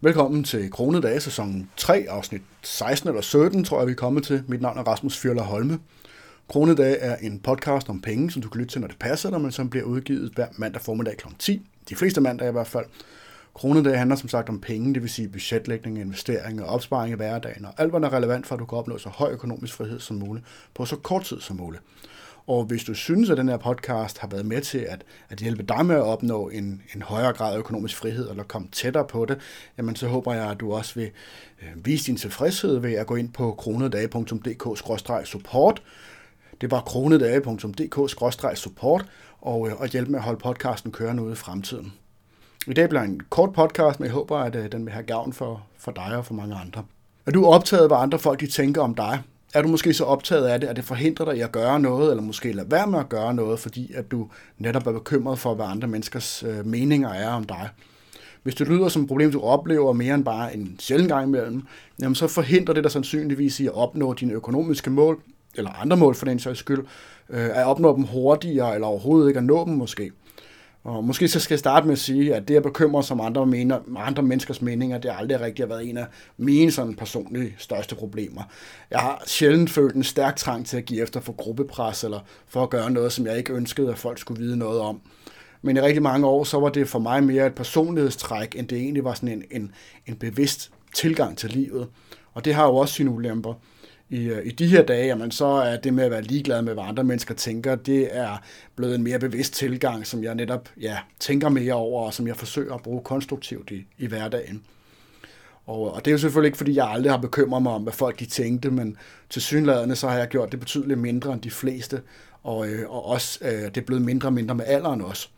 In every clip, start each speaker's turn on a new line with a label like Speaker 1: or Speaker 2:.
Speaker 1: Velkommen til Kronedage sæson 3, afsnit 16 eller 17, tror jeg, vi er kommet til. Mit navn er Rasmus Fjøller Holme. Kronedage er en podcast om penge, som du kan lytte til, når det passer dig, men som bliver udgivet hver mandag formiddag kl. 10. De fleste mandage i hvert fald. Kronedage handler som sagt om penge, det vil sige budgetlægning, investering og opsparing i hverdagen, og alt, hvad der er relevant for, at du kan opnå så høj økonomisk frihed som muligt på så kort tid som muligt. Og hvis du synes, at den her podcast har været med til at, at hjælpe dig med at opnå en, en højere grad af økonomisk frihed, eller komme tættere på det, jamen så håber jeg, at du også vil øh, vise din tilfredshed ved at gå ind på kronedage.dk-support. Det var kronedage.dk-support, og, øh, og hjælpe med at holde podcasten kørende ude i fremtiden. I dag bliver en kort podcast, men jeg håber, at øh, den vil have gavn for, for dig og for mange andre. Er du optaget af, hvad andre folk de tænker om dig? Er du måske så optaget af det, at det forhindrer dig i at gøre noget, eller måske lade være med at gøre noget, fordi at du netop er bekymret for, hvad andre menneskers øh, meninger er om dig. Hvis det lyder som et problem, du oplever mere end bare en sjældent gang imellem, jamen så forhindrer det dig sandsynligvis i at opnå dine økonomiske mål, eller andre mål for den sags skyld, øh, at opnå dem hurtigere, eller overhovedet ikke at nå dem måske. Og måske så skal jeg starte med at sige, at det at bekymre som andre, mener, andre menneskers meninger, det har aldrig rigtig har været en af mine sådan personlige største problemer. Jeg har sjældent følt en stærk trang til at give efter for gruppepres, eller for at gøre noget, som jeg ikke ønskede, at folk skulle vide noget om. Men i rigtig mange år, så var det for mig mere et personlighedstræk, end det egentlig var sådan en, en, en bevidst tilgang til livet. Og det har jo også sine ulemper i, øh, i de her dage, jamen så er det med at være ligeglad med, hvad andre mennesker tænker, det er blevet en mere bevidst tilgang, som jeg netop ja, tænker mere over, og som jeg forsøger at bruge konstruktivt i, i hverdagen. Og, og det er jo selvfølgelig ikke, fordi jeg aldrig har bekymret mig om, hvad folk de tænkte, men til synlædende så har jeg gjort det betydeligt mindre end de fleste, og, øh, og også øh, det er blevet mindre og mindre med alderen også.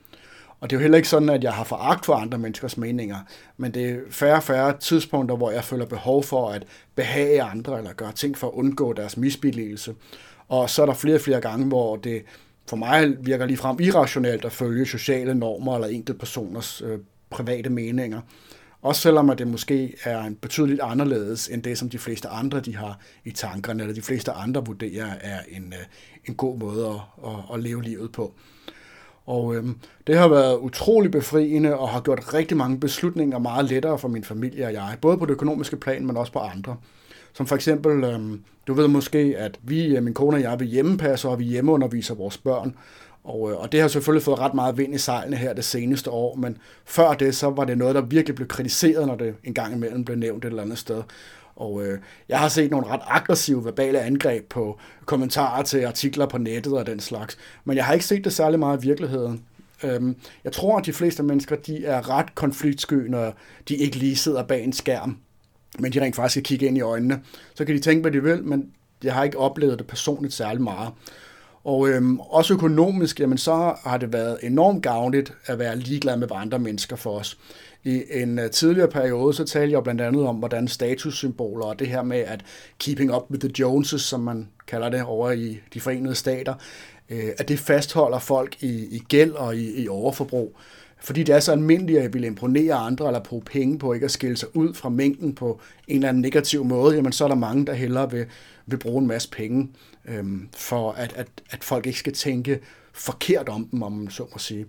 Speaker 1: Og det er jo heller ikke sådan, at jeg har foragt for andre menneskers meninger, men det er færre og færre tidspunkter, hvor jeg føler behov for at behage andre, eller gøre ting for at undgå deres misbilligelse. Og så er der flere og flere gange, hvor det for mig virker ligefrem irrationelt at følge sociale normer eller enkelte personers øh, private meninger. Også selvom at det måske er en betydeligt anderledes end det, som de fleste andre de har i tankerne, eller de fleste andre vurderer er en, øh, en god måde at, at, at leve livet på. Og øhm, det har været utrolig befriende og har gjort rigtig mange beslutninger meget lettere for min familie og jeg, både på det økonomiske plan, men også på andre. Som for eksempel, øhm, du ved måske, at vi, øh, min kone og jeg, vi hjemmepasser og vi hjemmeunderviser vores børn. Og, øh, og det har selvfølgelig fået ret meget vind i sejlene her det seneste år, men før det, så var det noget, der virkelig blev kritiseret, når det en gang imellem blev nævnt et eller andet sted. Og øh, jeg har set nogle ret aggressive verbale angreb på kommentarer til artikler på nettet og den slags. Men jeg har ikke set det særlig meget i virkeligheden. Øhm, jeg tror, at de fleste mennesker de er ret konfliktsky, når de ikke lige sidder bag en skærm, men de rent faktisk kan kigge ind i øjnene. Så kan de tænke, hvad de vil, men jeg har ikke oplevet det personligt særlig meget. Og øhm, også økonomisk, jamen så har det været enormt gavnligt at være ligeglad med, hvad andre mennesker for os. I en uh, tidligere periode, så talte jeg blandt andet om, hvordan statussymboler og det her med at keeping up with the Joneses, som man kalder det over i de forenede stater, øh, at det fastholder folk i, i gæld og i, i overforbrug. Fordi det er så almindeligt at ville imponere andre eller bruge penge på ikke at skille sig ud fra mængden på en eller anden negativ måde, jamen så er der mange, der hellere vil, vil bruge en masse penge, øhm, for at, at, at folk ikke skal tænke forkert om dem, om man så må sige.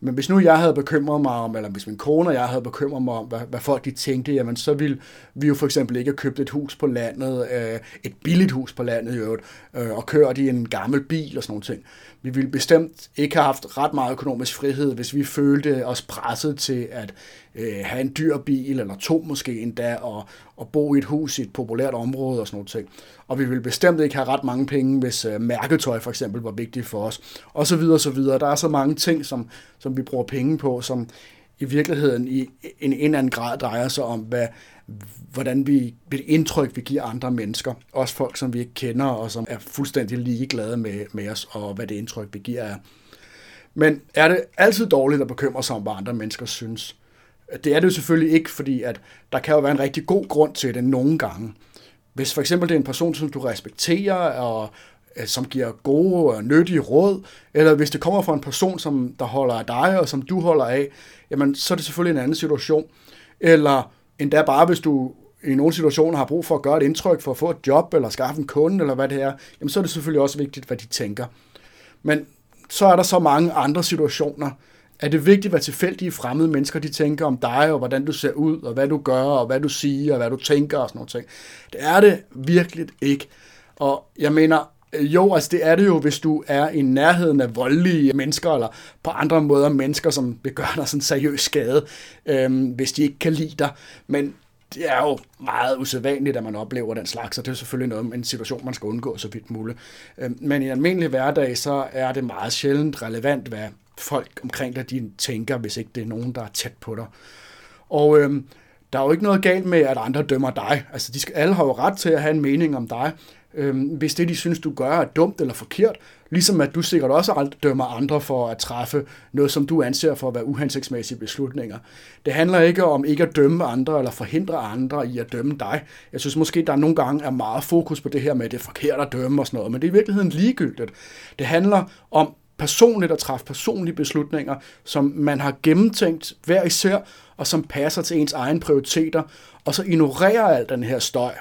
Speaker 1: Men hvis nu jeg havde bekymret mig om, eller hvis min kone og jeg havde bekymret mig om, hvad, hvad folk de tænkte, jamen så ville vi jo for eksempel ikke have købt et hus på landet, øh, et billigt hus på landet i øvrigt, øh, og kørt i en gammel bil og sådan noget ting. Vi ville bestemt ikke have haft ret meget økonomisk frihed, hvis vi følte os presset til at øh, have en dyr bil, eller to måske endda, og, og bo i et hus i et populært område og sådan noget ting. Og vi ville bestemt ikke have ret mange penge, hvis øh, mærketøj for eksempel var vigtigt for os. Og så videre, så videre. Der er så mange ting, som, som vi bruger penge på, som i virkeligheden i en, en eller anden grad drejer sig om, hvad, hvordan vi, det indtryk, vi giver andre mennesker. Også folk, som vi ikke kender, og som er fuldstændig ligeglade med, med os, og hvad det indtryk, vi giver er. Men er det altid dårligt at bekymre sig om, hvad andre mennesker synes? Det er det jo selvfølgelig ikke, fordi at der kan jo være en rigtig god grund til det nogle gange. Hvis for eksempel det er en person, som du respekterer, og øh, som giver gode og nyttige råd, eller hvis det kommer fra en person, som der holder af dig, og som du holder af, jamen så er det selvfølgelig en anden situation. Eller endda bare hvis du i nogle situationer har brug for at gøre et indtryk for at få et job, eller skaffe en kunde, eller hvad det er, jamen så er det selvfølgelig også vigtigt, hvad de tænker. Men så er der så mange andre situationer, er det vigtigt, hvad tilfældige fremmede mennesker de tænker om dig, og hvordan du ser ud, og hvad du gør, og hvad du siger, og hvad du tænker og sådan noget ting? Det er det virkelig ikke. Og jeg mener, øh, jo, altså det er det jo, hvis du er i nærheden af voldelige mennesker, eller på andre måder mennesker, som vil gøre dig sådan seriøs skade, øhm, hvis de ikke kan lide dig. Men det er jo meget usædvanligt, at man oplever den slags, og det er selvfølgelig noget, en situation, man skal undgå så vidt muligt. Øhm, men i en almindelig hverdag, så er det meget sjældent relevant, hvad folk omkring dig de tænker, hvis ikke det er nogen, der er tæt på dig. Og øh, der er jo ikke noget galt med, at andre dømmer dig. Altså, de skal, alle har jo ret til at have en mening om dig. øh, hvis det, de synes, du gør, er dumt eller forkert, ligesom at du sikkert også dømmer andre for at træffe noget, som du anser for at være uhensigtsmæssige beslutninger. Det handler ikke om ikke at dømme andre eller forhindre andre i at dømme dig. Jeg synes måske, der nogle gange er meget fokus på det her med, at det er forkert at dømme og sådan noget, men det er i virkeligheden ligegyldigt. Det handler om personligt at træffe personlige beslutninger, som man har gennemtænkt hver især, og som passer til ens egne prioriteter, og så ignorerer al den her støj.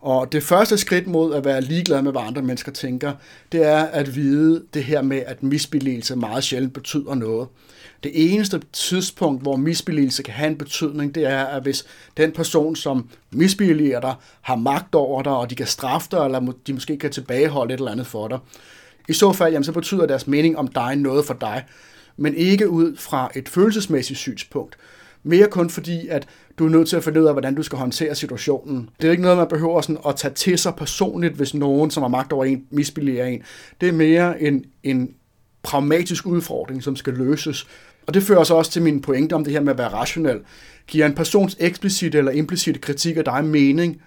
Speaker 1: Og det første skridt mod at være ligeglad med, hvad andre mennesker tænker, det er at vide det her med, at misbilligelse meget sjældent betyder noget. Det eneste tidspunkt, hvor misbilligelse kan have en betydning, det er, at hvis den person, som misbilliger dig, har magt over dig, og de kan straffe dig, eller de måske kan tilbageholde et eller andet for dig. I så fald, jamen, så betyder deres mening om dig noget for dig, men ikke ud fra et følelsesmæssigt synspunkt. Mere kun fordi, at du er nødt til at finde ud af, hvordan du skal håndtere situationen. Det er ikke noget, man behøver sådan at tage til sig personligt, hvis nogen, som har magt over en, misbilliger en. Det er mere en, en pragmatisk udfordring, som skal løses. Og det fører så også til min pointe om det her med at være rationel. Giver en persons eksplicit eller implicit kritik af dig mening?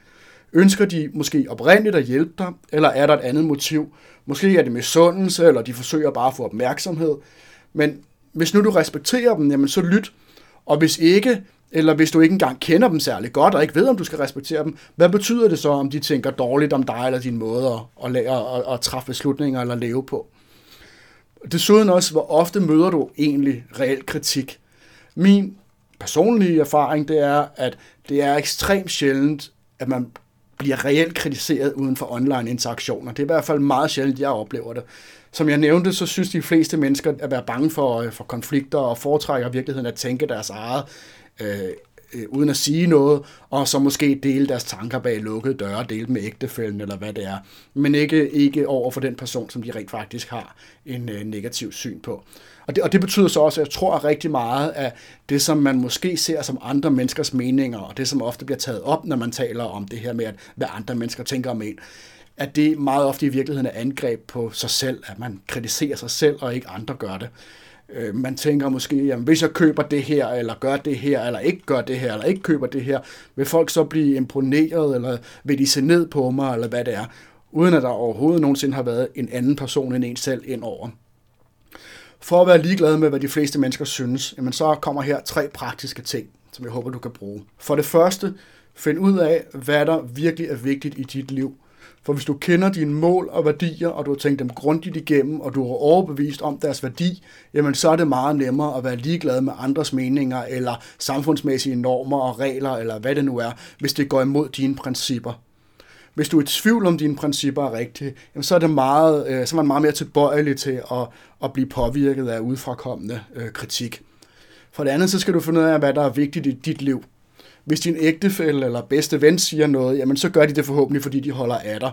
Speaker 1: Ønsker de måske oprindeligt at hjælpe dig, eller er der et andet motiv? Måske er det misundelse, eller de forsøger bare at få opmærksomhed. Men hvis nu du respekterer dem, jamen så lyt. Og hvis ikke, eller hvis du ikke engang kender dem særlig godt, og ikke ved, om du skal respektere dem, hvad betyder det så, om de tænker dårligt om dig, eller din måde at, at, at, at træffe beslutninger eller leve på? Desuden også, hvor ofte møder du egentlig reel kritik? Min personlige erfaring, det er, at det er ekstremt sjældent, at man bliver reelt kritiseret uden for online interaktioner. Det er i hvert fald meget sjældent, jeg oplever det. Som jeg nævnte, så synes de fleste mennesker at være bange for, øh, for konflikter og foretrækker i virkeligheden at tænke deres eget, øh, øh, uden at sige noget, og så måske dele deres tanker bag lukkede døre, dele med ægtefælden eller hvad det er, men ikke, ikke over for den person, som de rent faktisk har en øh, negativ syn på. Og det, og det betyder så også, at jeg tror at rigtig meget af det, som man måske ser som andre menneskers meninger, og det, som ofte bliver taget op, når man taler om det her med, at, hvad andre mennesker tænker om en, at det meget ofte i virkeligheden er angreb på sig selv, at man kritiserer sig selv, og ikke andre gør det. Øh, man tænker måske, jamen hvis jeg køber det her, eller gør det her, eller ikke gør det her, eller ikke køber det her, vil folk så blive imponeret, eller vil de se ned på mig, eller hvad det er, uden at der overhovedet nogensinde har været en anden person end en selv ind over. For at være ligeglad med, hvad de fleste mennesker synes, jamen så kommer her tre praktiske ting, som jeg håber, du kan bruge. For det første, find ud af, hvad der virkelig er vigtigt i dit liv – for hvis du kender dine mål og værdier, og du har tænkt dem grundigt igennem, og du er overbevist om deres værdi, jamen så er det meget nemmere at være ligeglad med andres meninger, eller samfundsmæssige normer og regler, eller hvad det nu er, hvis det går imod dine principper. Hvis du er i tvivl om dine principper er rigtige, jamen så er, det meget, øh, så er man meget mere tilbøjelig til at, at blive påvirket af udfrakommende øh, kritik. For det andet, så skal du finde ud af, hvad der er vigtigt i dit liv. Hvis din ægtefælle eller bedste ven siger noget, jamen så gør de det forhåbentlig, fordi de holder af dig.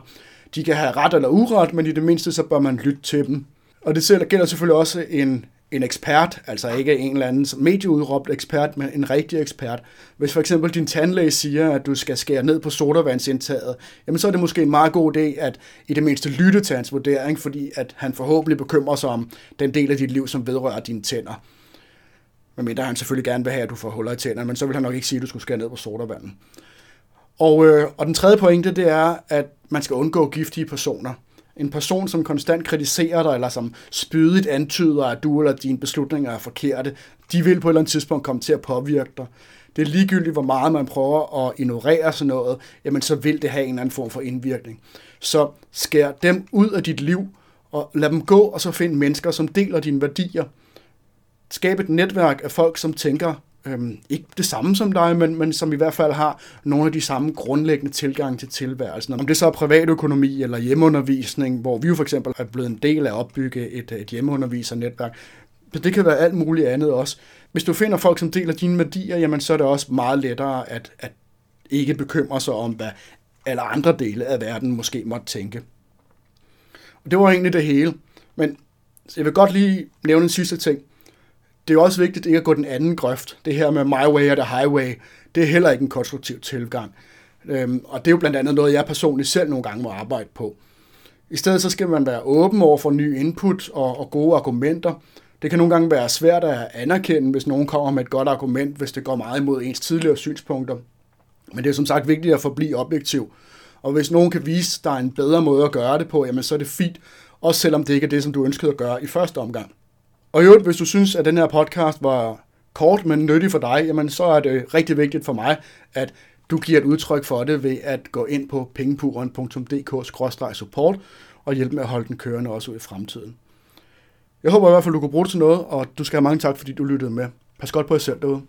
Speaker 1: De kan have ret eller uret, men i det mindste så bør man lytte til dem. Og det gælder selvfølgelig også en, en ekspert, altså ikke en eller anden medieudråbt ekspert, men en rigtig ekspert. Hvis for eksempel din tandlæge siger, at du skal skære ned på sodavandsindtaget, jamen så er det måske en meget god idé at i det mindste lytte til hans vurdering, fordi at han forhåbentlig bekymrer sig om den del af dit liv, som vedrører dine tænder. Men han selvfølgelig gerne vil have, at du får huller i tænderne, men så vil han nok ikke sige, at du skulle skære ned på sodavanden. Og, øh, og den tredje pointe, det er, at man skal undgå giftige personer. En person, som konstant kritiserer dig, eller som spydigt antyder, at du eller dine beslutninger er forkerte, de vil på et eller andet tidspunkt komme til at påvirke dig. Det er ligegyldigt, hvor meget man prøver at ignorere sådan noget, jamen så vil det have en eller anden form for indvirkning. Så skær dem ud af dit liv, og lad dem gå, og så find mennesker, som deler dine værdier, Skab et netværk af folk, som tænker øhm, ikke det samme som dig, men, men som i hvert fald har nogle af de samme grundlæggende tilgang til tilværelsen. Om det så er privatøkonomi eller hjemmeundervisning, hvor vi jo for eksempel er blevet en del af at opbygge et, et hjemmeundervisernetværk, Så det kan være alt muligt andet også. Hvis du finder folk, som deler dine værdier, jamen så er det også meget lettere at, at ikke bekymre sig om, hvad alle andre dele af verden måske måtte tænke. Og det var egentlig det hele. Men jeg vil godt lige nævne en sidste ting. Det er også vigtigt ikke at gå den anden grøft. Det her med my way og the highway, det er heller ikke en konstruktiv tilgang. Øhm, og det er jo blandt andet noget, jeg personligt selv nogle gange må arbejde på. I stedet så skal man være åben over for ny input og, og gode argumenter. Det kan nogle gange være svært at anerkende, hvis nogen kommer med et godt argument, hvis det går meget imod ens tidligere synspunkter. Men det er som sagt vigtigt at forblive objektiv. Og hvis nogen kan vise, dig en bedre måde at gøre det på, jamen så er det fint, også selvom det ikke er det, som du ønskede at gøre i første omgang. Og i øvrigt, hvis du synes, at den her podcast var kort, men nyttig for dig, jamen så er det rigtig vigtigt for mig, at du giver et udtryk for det ved at gå ind på pengepuren.dk-support og hjælpe med at holde den kørende også ud i fremtiden. Jeg håber i hvert fald, du kunne bruge det til noget, og du skal have mange tak, fordi du lyttede med. Pas godt på jer selv derude.